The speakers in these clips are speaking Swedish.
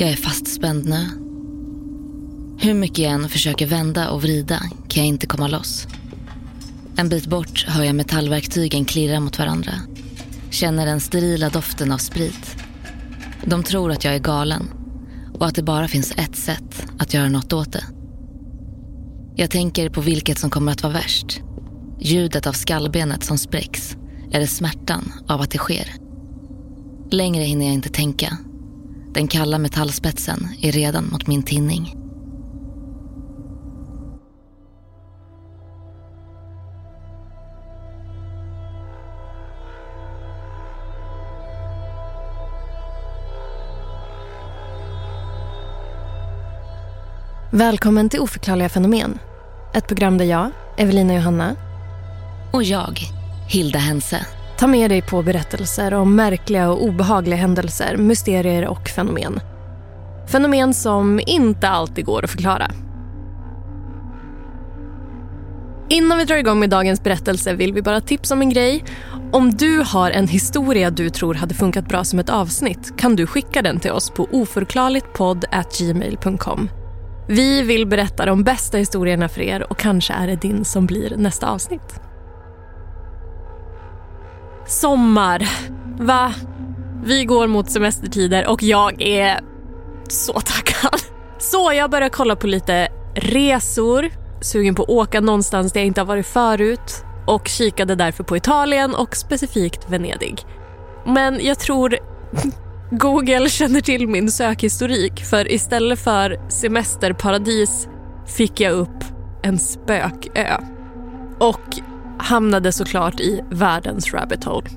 Jag är fastspänd nu. Hur mycket jag än försöker vända och vrida kan jag inte komma loss. En bit bort hör jag metallverktygen klirra mot varandra. Känner den sterila doften av sprit. De tror att jag är galen och att det bara finns ett sätt att göra något åt det. Jag tänker på vilket som kommer att vara värst. Ljudet av skallbenet som spräcks eller smärtan av att det sker. Längre hinner jag inte tänka. Den kalla metallspetsen är redan mot min tinning. Välkommen till Oförklarliga fenomen. Ett program där jag, Evelina Johanna, Och jag, Hilda Hense, Ta med dig på berättelser om märkliga och obehagliga händelser, mysterier och fenomen. Fenomen som inte alltid går att förklara. Innan vi drar igång med dagens berättelse vill vi bara tipsa om en grej. Om du har en historia du tror hade funkat bra som ett avsnitt kan du skicka den till oss på oförklarligtpodd.gmail.com. Vi vill berätta de bästa historierna för er och kanske är det din som blir nästa avsnitt. Sommar. Va? Vi går mot semestertider och jag är så taggad. Så jag börjar kolla på lite resor, sugen på att åka någonstans där jag inte har varit förut och kikade därför på Italien och specifikt Venedig. Men jag tror Google känner till min sökhistorik för istället för semesterparadis fick jag upp en spökö. Och hamnade såklart i världens rabbit hole.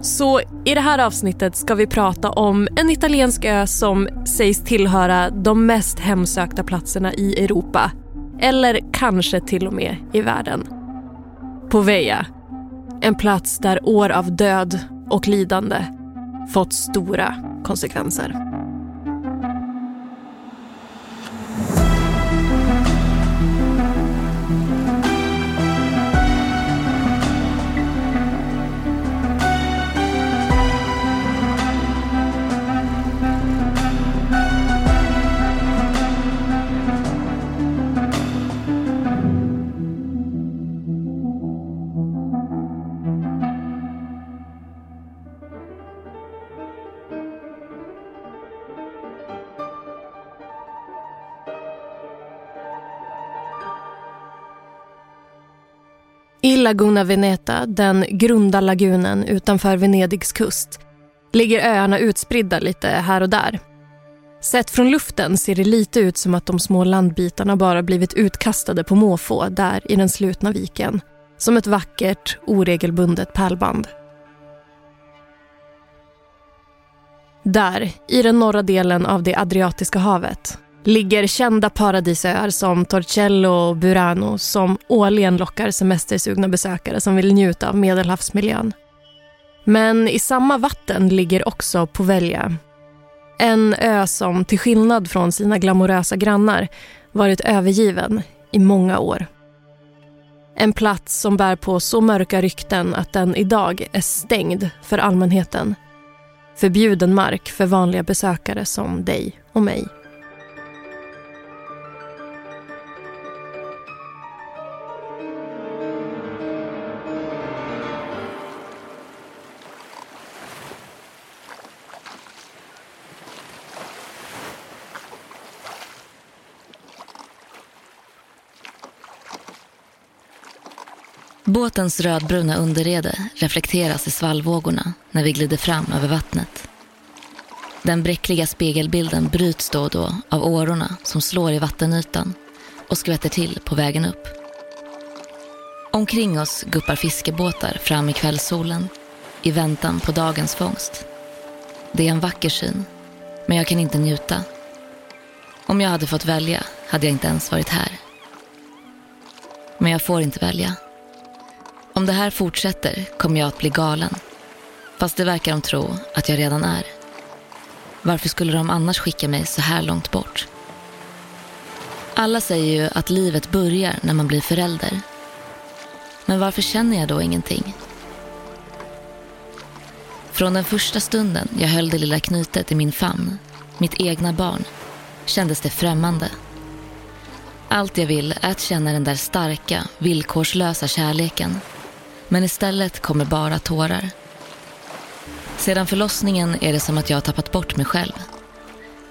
Så i det här avsnittet ska vi prata om en italiensk ö som sägs tillhöra de mest hemsökta platserna i Europa. Eller kanske till och med i världen. Poveja. En plats där år av död och lidande fått stora konsekvenser. Laguna Veneta, den grunda lagunen utanför Venedigs kust, ligger öarna utspridda lite här och där. Sett från luften ser det lite ut som att de små landbitarna bara blivit utkastade på måfå där i den slutna viken. Som ett vackert, oregelbundet pärlband. Där, i den norra delen av det Adriatiska havet, ligger kända paradisöar som Torcello och Burano som årligen lockar semestersugna besökare som vill njuta av medelhavsmiljön. Men i samma vatten ligger också Poveglia. En ö som till skillnad från sina glamorösa grannar varit övergiven i många år. En plats som bär på så mörka rykten att den idag är stängd för allmänheten. Förbjuden mark för vanliga besökare som dig och mig. Båtens rödbruna underrede reflekteras i svallvågorna när vi glider fram över vattnet. Den bräckliga spegelbilden bryts då och då av årorna som slår i vattenytan och skvätter till på vägen upp. Omkring oss guppar fiskebåtar fram i kvällssolen i väntan på dagens fångst. Det är en vacker syn, men jag kan inte njuta. Om jag hade fått välja hade jag inte ens varit här. Men jag får inte välja. Om det här fortsätter kommer jag att bli galen. Fast det verkar de tro att jag redan är. Varför skulle de annars skicka mig så här långt bort? Alla säger ju att livet börjar när man blir förälder. Men varför känner jag då ingenting? Från den första stunden jag höll det lilla knytet i min famn, mitt egna barn, kändes det främmande. Allt jag vill är att känna den där starka, villkorslösa kärleken men istället kommer bara tårar. Sedan förlossningen är det som att jag har tappat bort mig själv.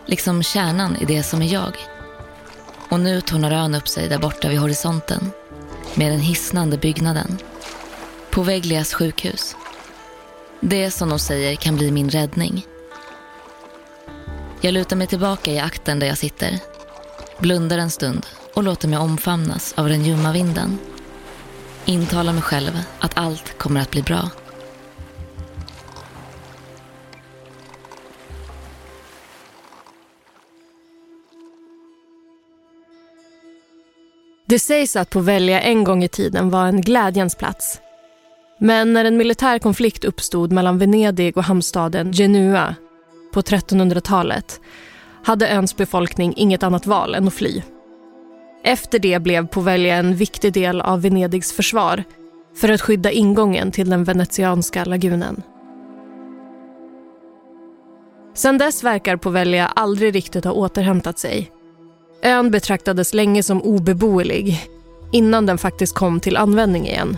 Liksom kärnan i det som är jag. Och nu tornar ön upp sig där borta vid horisonten. Med den hisnande byggnaden. På Veglias sjukhus. Det som de säger kan bli min räddning. Jag lutar mig tillbaka i akten där jag sitter. Blundar en stund och låter mig omfamnas av den ljumma vinden intalar mig själv att allt kommer att bli bra. Det sägs att Poveglia en gång i tiden var en glädjens plats. Men när en militär konflikt uppstod mellan Venedig och hamnstaden Genua på 1300-talet hade öns befolkning inget annat val än att fly. Efter det blev Poveglia en viktig del av Venedigs försvar för att skydda ingången till den venetianska lagunen. Sedan dess verkar Poveglia aldrig riktigt ha återhämtat sig. Ön betraktades länge som obeboelig innan den faktiskt kom till användning igen.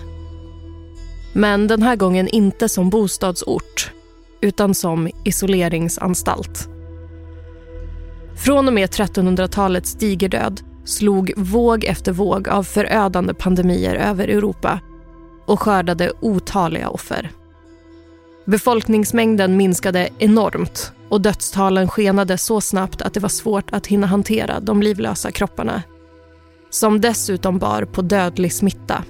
Men den här gången inte som bostadsort utan som isoleringsanstalt. Från och med 1300-talets digerdöd slog våg efter våg av förödande pandemier över Europa och skördade otaliga offer. Befolkningsmängden minskade enormt och dödstalen skenade så snabbt att det var svårt att hinna hantera de livlösa kropparna som dessutom bar på dödlig smitta.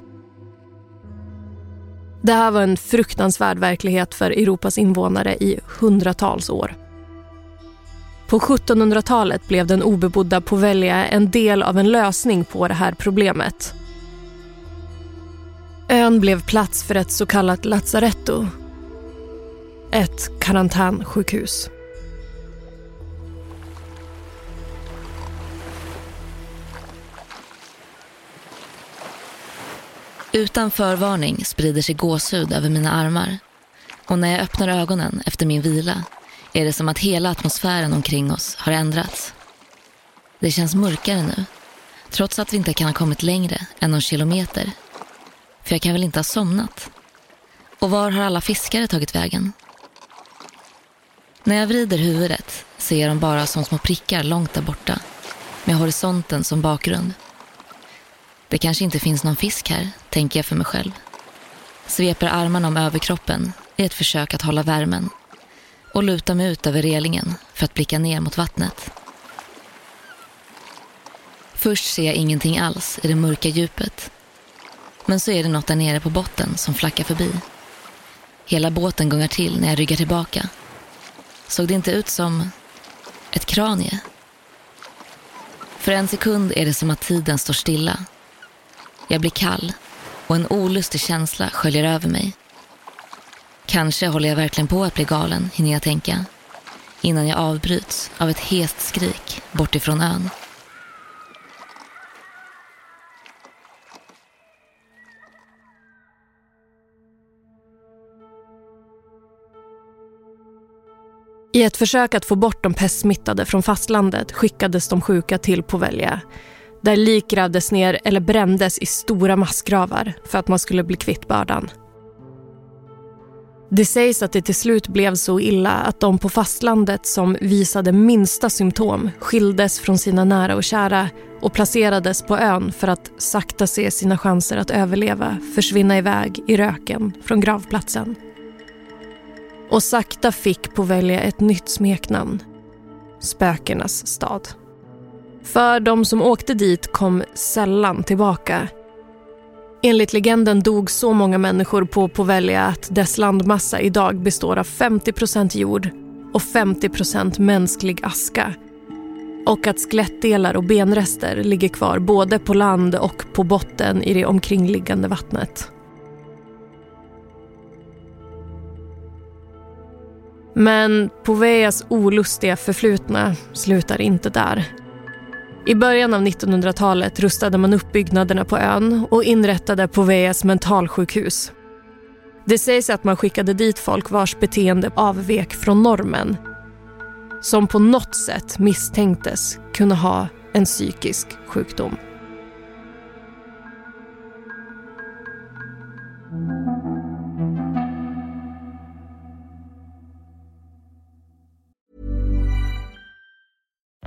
Det här var en fruktansvärd verklighet för Europas invånare i hundratals år. På 1700-talet blev den obebodda Povelja en del av en lösning på det här problemet. Ön blev plats för ett så kallat lazaretto. Ett karantänsjukhus. Utan förvarning sprider sig gåshud över mina armar. Och när jag öppnar ögonen efter min vila är det som att hela atmosfären omkring oss har ändrats. Det känns mörkare nu, trots att vi inte kan ha kommit längre än någon kilometer. För jag kan väl inte ha somnat? Och var har alla fiskare tagit vägen? När jag vrider huvudet ser jag dem bara som små prickar långt där borta, med horisonten som bakgrund. Det kanske inte finns någon fisk här, tänker jag för mig själv. Sveper armarna om överkroppen i ett försök att hålla värmen och lutar mig ut över relingen för att blicka ner mot vattnet. Först ser jag ingenting alls i det mörka djupet. Men så är det något där nere på botten som flackar förbi. Hela båten gungar till när jag ryggar tillbaka. Såg det inte ut som ett kranie? För en sekund är det som att tiden står stilla. Jag blir kall och en olustig känsla sköljer över mig. Kanske håller jag verkligen på att bli galen, hinner jag tänka. Innan jag avbryts av ett hest skrik bortifrån ön. I ett försök att få bort de pestsmittade från fastlandet skickades de sjuka till Povelja där lik grävdes ner eller brändes i stora massgravar för att man skulle bli kvitt bördan. Det sägs att det till slut blev så illa att de på fastlandet som visade minsta symptom skildes från sina nära och kära och placerades på ön för att sakta se sina chanser att överleva försvinna iväg i röken från gravplatsen. Och sakta fick Povelja ett nytt smeknamn. Spökenas stad. För de som åkte dit kom sällan tillbaka. Enligt legenden dog så många människor på Povelia att dess landmassa idag består av 50% jord och 50% mänsklig aska. Och att skelettdelar och benrester ligger kvar både på land och på botten i det omkringliggande vattnet. Men Poveas olustiga förflutna slutar inte där. I början av 1900-talet rustade man upp byggnaderna på ön och inrättade Poveas mentalsjukhus. Det sägs att man skickade dit folk vars beteende avvek från normen. Som på något sätt misstänktes kunna ha en psykisk sjukdom.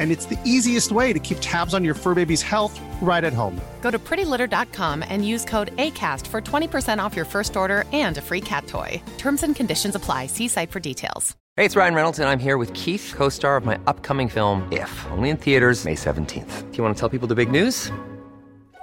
and it's the easiest way to keep tabs on your fur baby's health right at home. Go to prettylitter.com and use code ACAST for 20% off your first order and a free cat toy. Terms and conditions apply. See site for details. Hey, it's Ryan Reynolds, and I'm here with Keith, co star of my upcoming film, If, only in theaters, May 17th. Do you want to tell people the big news?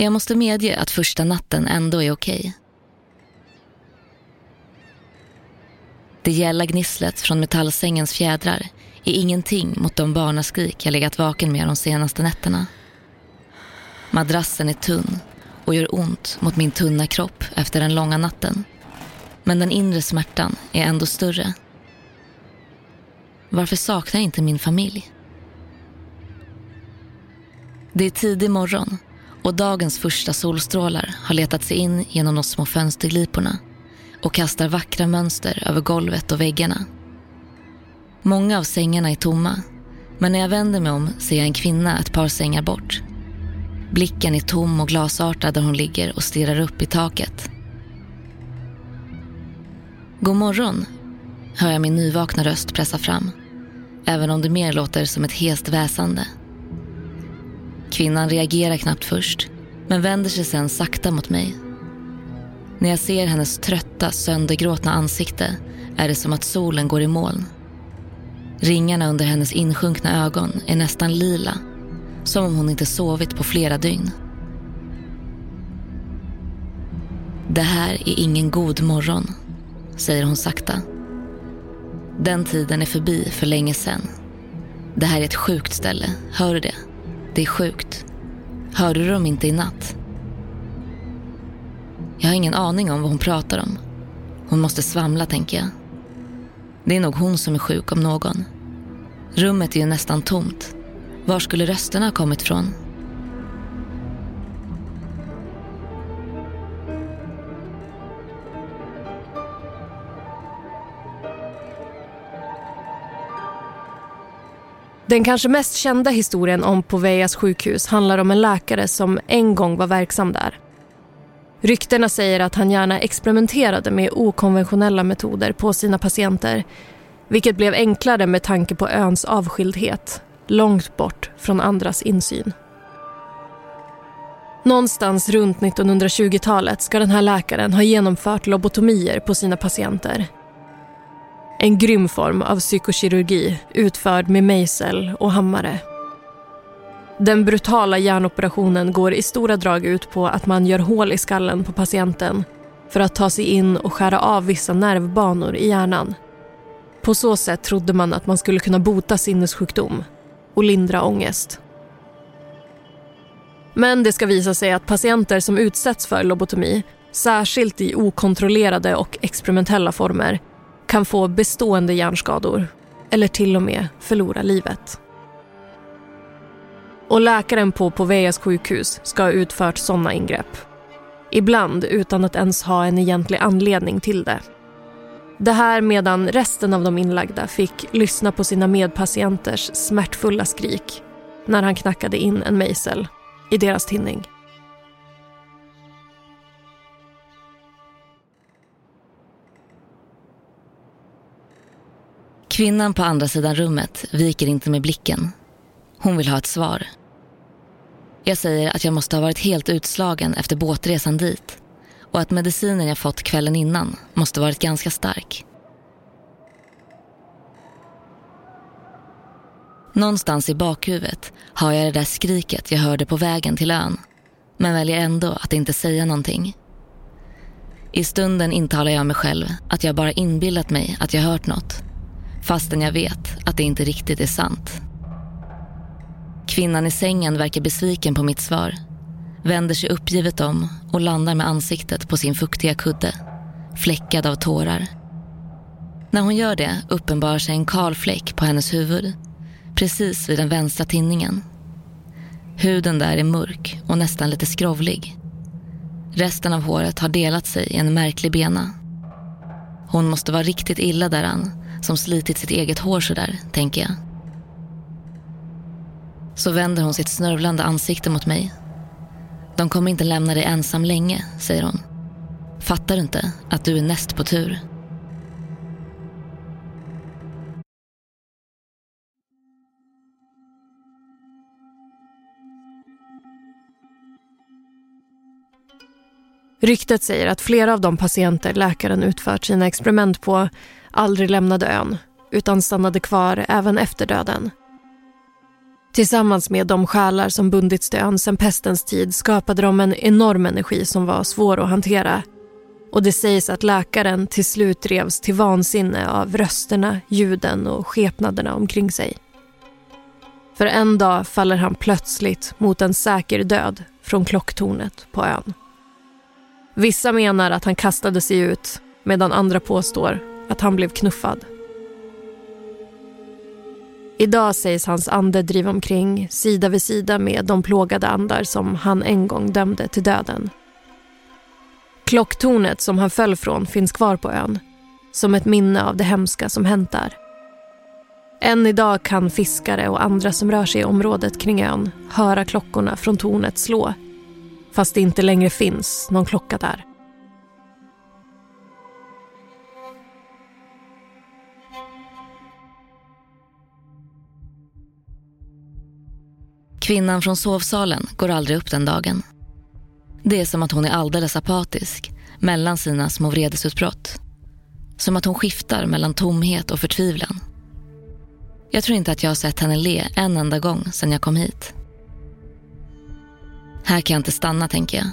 Jag måste medge att första natten ändå är okej. Det gälla gnisslet från metallsängens fjädrar är ingenting mot de barnaskrik jag legat vaken med de senaste nätterna. Madrassen är tunn och gör ont mot min tunna kropp efter den långa natten. Men den inre smärtan är ändå större. Varför saknar jag inte min familj? Det är tidig morgon och dagens första solstrålar har letat sig in genom de små fönstergliporna och kastar vackra mönster över golvet och väggarna. Många av sängarna är tomma, men när jag vänder mig om ser jag en kvinna ett par sängar bort. Blicken är tom och glasartad där hon ligger och stirrar upp i taket. God morgon, hör jag min nyvakna röst pressa fram, även om det mer låter som ett hest väsande. Kvinnan reagerar knappt först, men vänder sig sen sakta mot mig. När jag ser hennes trötta, söndergråtna ansikte är det som att solen går i moln. Ringarna under hennes insjunkna ögon är nästan lila, som om hon inte sovit på flera dygn. Det här är ingen god morgon, säger hon sakta. Den tiden är förbi för länge sedan. Det här är ett sjukt ställe, hör du det? Det är sjukt. Hörde du dem inte i natt? Jag har ingen aning om vad hon pratar om. Hon måste svamla, tänker jag. Det är nog hon som är sjuk om någon. Rummet är ju nästan tomt. Var skulle rösterna ha kommit från? Den kanske mest kända historien om Poveas sjukhus handlar om en läkare som en gång var verksam där. Ryktena säger att han gärna experimenterade med okonventionella metoder på sina patienter vilket blev enklare med tanke på öns avskildhet långt bort från andras insyn. Någonstans runt 1920-talet ska den här läkaren ha genomfört lobotomier på sina patienter en grym form av psykokirurgi utförd med mejsel och hammare. Den brutala hjärnoperationen går i stora drag ut på att man gör hål i skallen på patienten för att ta sig in och skära av vissa nervbanor i hjärnan. På så sätt trodde man att man skulle kunna bota sinnessjukdom och lindra ångest. Men det ska visa sig att patienter som utsätts för lobotomi, särskilt i okontrollerade och experimentella former, kan få bestående hjärnskador eller till och med förlora livet. Och läkaren på Poveas sjukhus ska ha utfört sådana ingrepp. Ibland utan att ens ha en egentlig anledning till det. Det här medan resten av de inlagda fick lyssna på sina medpatienters smärtfulla skrik när han knackade in en mejsel i deras tinning. Kvinnan på andra sidan rummet viker inte med blicken. Hon vill ha ett svar. Jag säger att jag måste ha varit helt utslagen efter båtresan dit och att medicinen jag fått kvällen innan måste varit ganska stark. Någonstans i bakhuvudet har jag det där skriket jag hörde på vägen till ön men väljer ändå att inte säga någonting. I stunden intalar jag mig själv att jag bara inbillat mig att jag hört något fastän jag vet att det inte riktigt är sant. Kvinnan i sängen verkar besviken på mitt svar, vänder sig uppgivet om och landar med ansiktet på sin fuktiga kudde, fläckad av tårar. När hon gör det uppenbarar sig en kal fläck på hennes huvud, precis vid den vänstra tinningen. Huden där är mörk och nästan lite skrovlig. Resten av håret har delat sig i en märklig bena. Hon måste vara riktigt illa däran som slitit sitt eget hår sådär, tänker jag. Så vänder hon sitt snörvlande ansikte mot mig. De kommer inte lämna dig ensam länge, säger hon. Fattar du inte att du är näst på tur? Ryktet säger att flera av de patienter läkaren utfört sina experiment på aldrig lämnade ön utan stannade kvar även efter döden. Tillsammans med de själar som bundits till ön sedan pestens tid skapade de en enorm energi som var svår att hantera. Och det sägs att läkaren till slut drevs till vansinne av rösterna, ljuden och skepnaderna omkring sig. För en dag faller han plötsligt mot en säker död från klocktornet på ön. Vissa menar att han kastade sig ut medan andra påstår att han blev knuffad. Idag sägs hans ande driva omkring sida vid sida med de plågade andar som han en gång dömde till döden. Klocktornet som han föll från finns kvar på ön som ett minne av det hemska som hänt där. Än idag kan fiskare och andra som rör sig i området kring ön höra klockorna från tornet slå fast det inte längre finns någon klocka där. Kvinnan från sovsalen går aldrig upp den dagen. Det är som att hon är alldeles apatisk mellan sina små vredesutbrott. Som att hon skiftar mellan tomhet och förtvivlan. Jag tror inte att jag har sett henne le en enda gång sedan jag kom hit. Här kan jag inte stanna, tänker jag.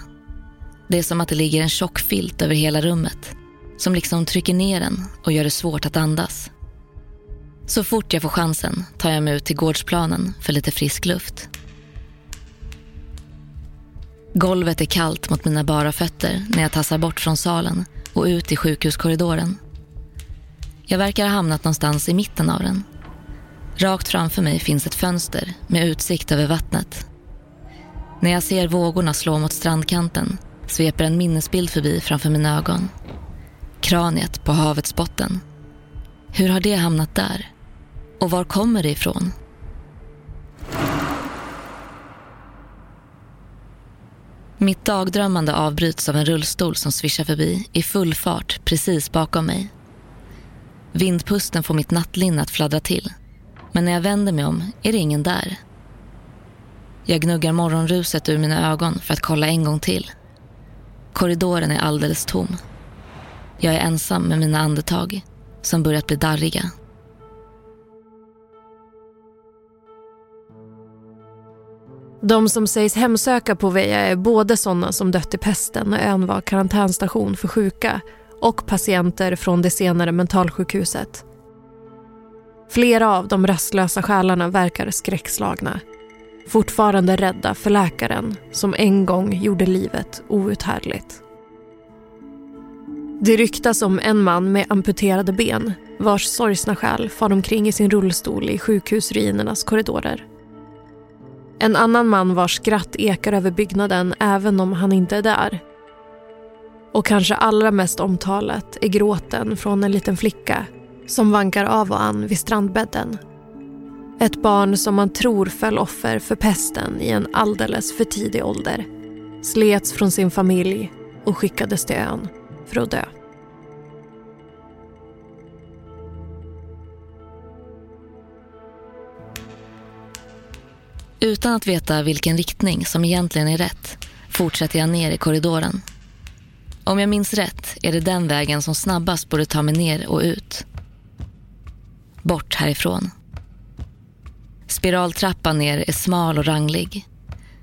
Det är som att det ligger en tjock filt över hela rummet som liksom trycker ner en och gör det svårt att andas. Så fort jag får chansen tar jag mig ut till gårdsplanen för lite frisk luft. Golvet är kallt mot mina bara fötter när jag tassar bort från salen och ut i sjukhuskorridoren. Jag verkar ha hamnat någonstans i mitten av den. Rakt framför mig finns ett fönster med utsikt över vattnet. När jag ser vågorna slå mot strandkanten sveper en minnesbild förbi framför mina ögon. Kraniet på havets botten. Hur har det hamnat där? Och var kommer det ifrån? Mitt dagdrömmande avbryts av en rullstol som svischar förbi i full fart precis bakom mig. Vindpusten får mitt nattlinne att fladdra till. Men när jag vänder mig om är det ingen där. Jag gnuggar morgonruset ur mina ögon för att kolla en gång till. Korridoren är alldeles tom. Jag är ensam med mina andetag som börjat bli darriga. De som sägs hemsöka Poveja är både sådana som dött i pesten när ön var karantänstation för sjuka och patienter från det senare mentalsjukhuset. Flera av de rastlösa själarna verkar skräckslagna. Fortfarande rädda för läkaren som en gång gjorde livet outhärdligt. Det ryktas om en man med amputerade ben vars sorgsna själ far omkring i sin rullstol i sjukhusruinernas korridorer. En annan man vars skratt ekar över byggnaden även om han inte är där. Och kanske allra mest omtalat är gråten från en liten flicka som vankar av och an vid strandbädden. Ett barn som man tror föll offer för pesten i en alldeles för tidig ålder. Slets från sin familj och skickades till ön för att dö. Utan att veta vilken riktning som egentligen är rätt fortsätter jag ner i korridoren. Om jag minns rätt är det den vägen som snabbast borde ta mig ner och ut. Bort härifrån. Spiraltrappan ner är smal och ranglig.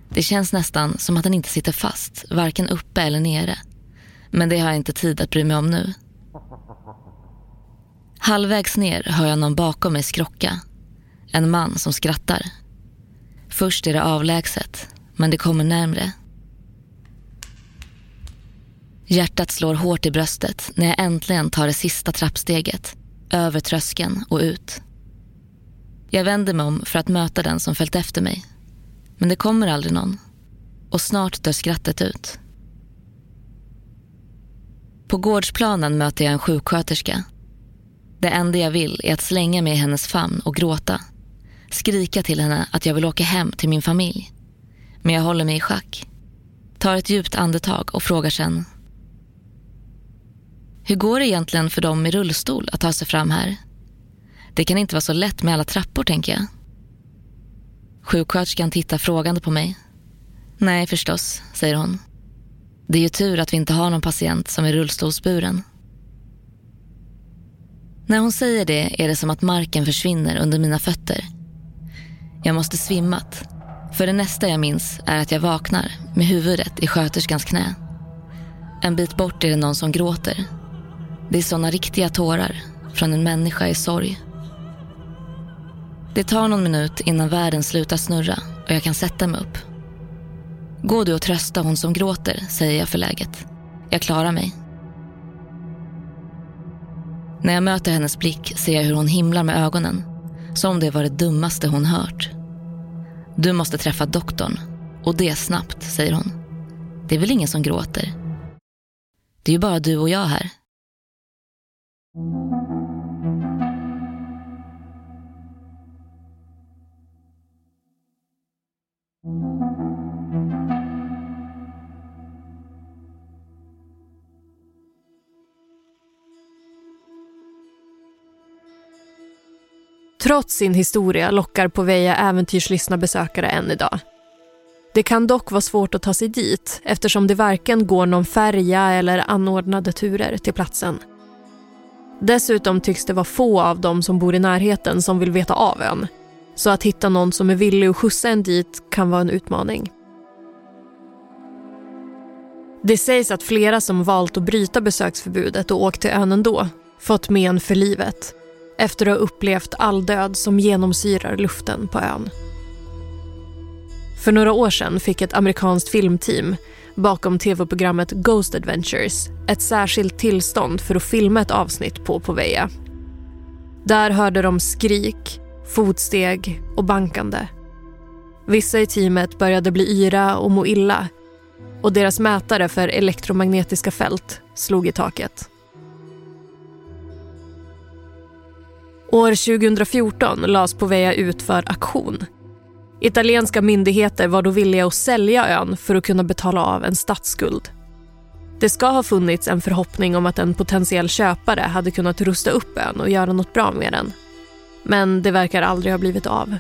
Det känns nästan som att den inte sitter fast, varken uppe eller nere. Men det har jag inte tid att bry mig om nu. Halvvägs ner hör jag någon bakom mig skrocka. En man som skrattar. Först är det avlägset, men det kommer närmre. Hjärtat slår hårt i bröstet när jag äntligen tar det sista trappsteget, över tröskeln och ut. Jag vänder mig om för att möta den som följt efter mig. Men det kommer aldrig någon. Och snart dör skrattet ut. På gårdsplanen möter jag en sjuksköterska. Det enda jag vill är att slänga mig i hennes famn och gråta skrika till henne att jag vill åka hem till min familj. Men jag håller mig i schack. Tar ett djupt andetag och frågar sen. Hur går det egentligen för dem i rullstol att ta sig fram här? Det kan inte vara så lätt med alla trappor, tänker jag. Sjuksköterskan tittar frågande på mig. Nej, förstås, säger hon. Det är ju tur att vi inte har någon patient som är rullstolsburen. När hon säger det är det som att marken försvinner under mina fötter jag måste svimmat. För det nästa jag minns är att jag vaknar med huvudet i sköterskans knä. En bit bort är det någon som gråter. Det är sådana riktiga tårar från en människa i sorg. Det tar någon minut innan världen slutar snurra och jag kan sätta mig upp. Gå du och trösta hon som gråter, säger jag förläget. Jag klarar mig. När jag möter hennes blick ser jag hur hon himlar med ögonen som det var det dummaste hon hört. Du måste träffa doktorn. Och det snabbt, säger hon. Det är väl ingen som gråter? Det är ju bara du och jag här. Trots sin historia lockar Poveja äventyrslystna besökare än idag. Det kan dock vara svårt att ta sig dit eftersom det varken går någon färja eller anordnade turer till platsen. Dessutom tycks det vara få av dem som bor i närheten som vill veta av ön. Så att hitta någon som är villig att skjutsa en dit kan vara en utmaning. Det sägs att flera som valt att bryta besöksförbudet och åkt till ön ändå fått men för livet efter att ha upplevt all död som genomsyrar luften på ön. För några år sedan fick ett amerikanskt filmteam bakom tv-programmet Ghost Adventures ett särskilt tillstånd för att filma ett avsnitt på Poveja. Där hörde de skrik, fotsteg och bankande. Vissa i teamet började bli yra och må illa och deras mätare för elektromagnetiska fält slog i taket. År 2014 lades Povea ut för aktion. Italienska myndigheter var då villiga att sälja ön för att kunna betala av en statsskuld. Det ska ha funnits en förhoppning om att en potentiell köpare hade kunnat rusta upp ön och göra något bra med den. Men det verkar aldrig ha blivit av.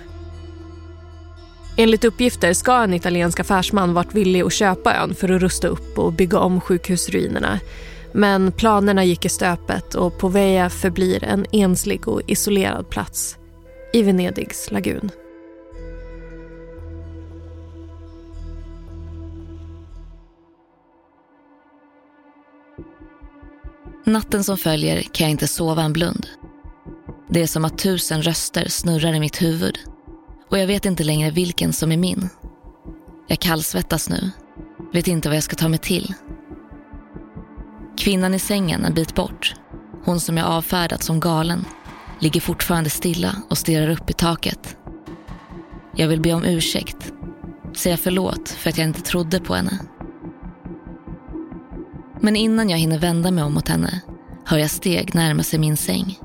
Enligt uppgifter ska en italiensk affärsman varit villig att köpa ön för att rusta upp och bygga om sjukhusruinerna. Men planerna gick i stöpet och Poveja förblir en enslig och isolerad plats i Venedigs lagun. Natten som följer kan jag inte sova en blund. Det är som att tusen röster snurrar i mitt huvud och jag vet inte längre vilken som är min. Jag kallsvettas nu, vet inte vad jag ska ta mig till. Kvinnan i sängen en bit bort, hon som jag avfärdat som galen, ligger fortfarande stilla och stirrar upp i taket. Jag vill be om ursäkt, säga förlåt för att jag inte trodde på henne. Men innan jag hinner vända mig om mot henne hör jag steg närma sig min säng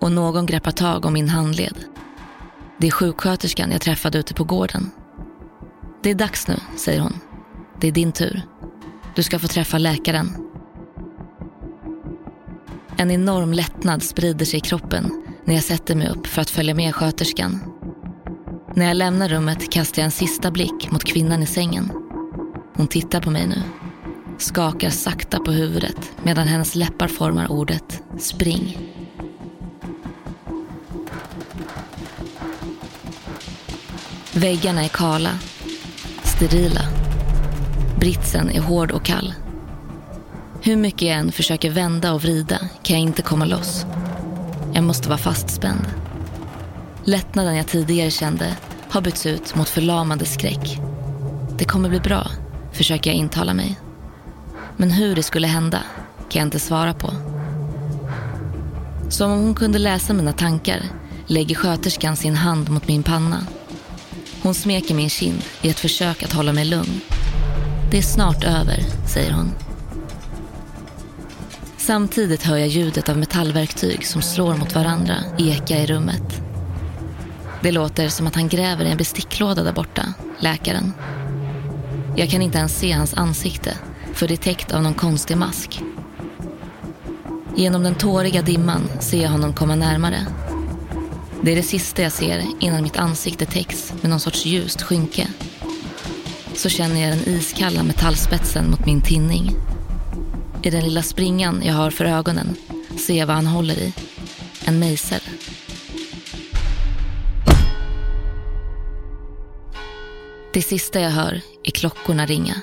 och någon greppar tag om min handled. Det är sjuksköterskan jag träffade ute på gården. Det är dags nu, säger hon. Det är din tur. Du ska få träffa läkaren. En enorm lättnad sprider sig i kroppen när jag sätter mig upp för att följa med sköterskan. När jag lämnar rummet kastar jag en sista blick mot kvinnan i sängen. Hon tittar på mig nu skakar sakta på huvudet medan hennes läppar formar ordet spring. Väggarna är kala, sterila. Britsen är hård och kall. Hur mycket jag än försöker vända och vrida kan jag inte komma loss. Jag måste vara fastspänd. Lättnaden jag tidigare kände har bytts ut mot förlamande skräck. Det kommer bli bra, försöker jag intala mig. Men hur det skulle hända kan jag inte svara på. Som om hon kunde läsa mina tankar lägger sköterskan sin hand mot min panna. Hon smeker min kind i ett försök att hålla mig lugn. Det är snart över, säger hon. Samtidigt hör jag ljudet av metallverktyg som slår mot varandra eka i rummet. Det låter som att han gräver i en besticklåda där borta, läkaren. Jag kan inte ens se hans ansikte för det är täckt av någon konstig mask. Genom den tåriga dimman ser jag honom komma närmare. Det är det sista jag ser innan mitt ansikte täcks med någon sorts ljust skynke. Så känner jag den iskalla metallspetsen mot min tinning. I den lilla springan jag har för ögonen ser jag vad han håller i. En mejsel. Det sista jag hör är klockorna ringa.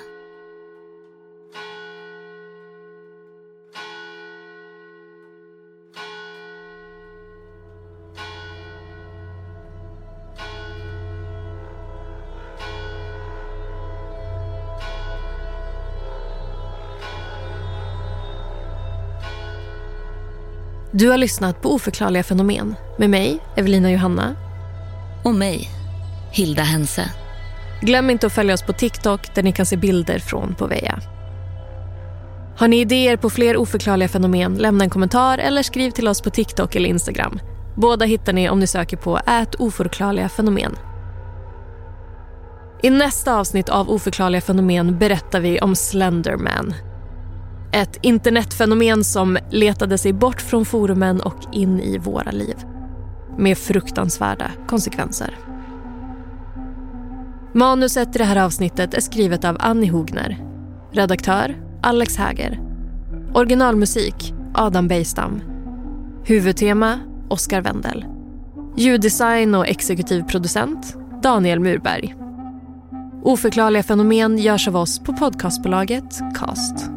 Du har lyssnat på Oförklarliga fenomen med mig, Evelina Johanna. Och mig, Hilda Hense. Glöm inte att följa oss på TikTok där ni kan se bilder från Povea. Har ni idéer på fler oförklarliga fenomen, lämna en kommentar eller skriv till oss på TikTok eller Instagram. Båda hittar ni om ni söker på ät oförklarliga fenomen. I nästa avsnitt av Oförklarliga fenomen berättar vi om Slenderman ett internetfenomen som letade sig bort från forumen och in i våra liv. Med fruktansvärda konsekvenser. Manuset i det här avsnittet är skrivet av Annie Hogner. Redaktör Alex Häger. Originalmusik Adam Bejstam. Huvudtema Oskar Wendel. Ljuddesign och exekutiv producent Daniel Murberg. Oförklarliga fenomen görs av oss på podcastbolaget Cast.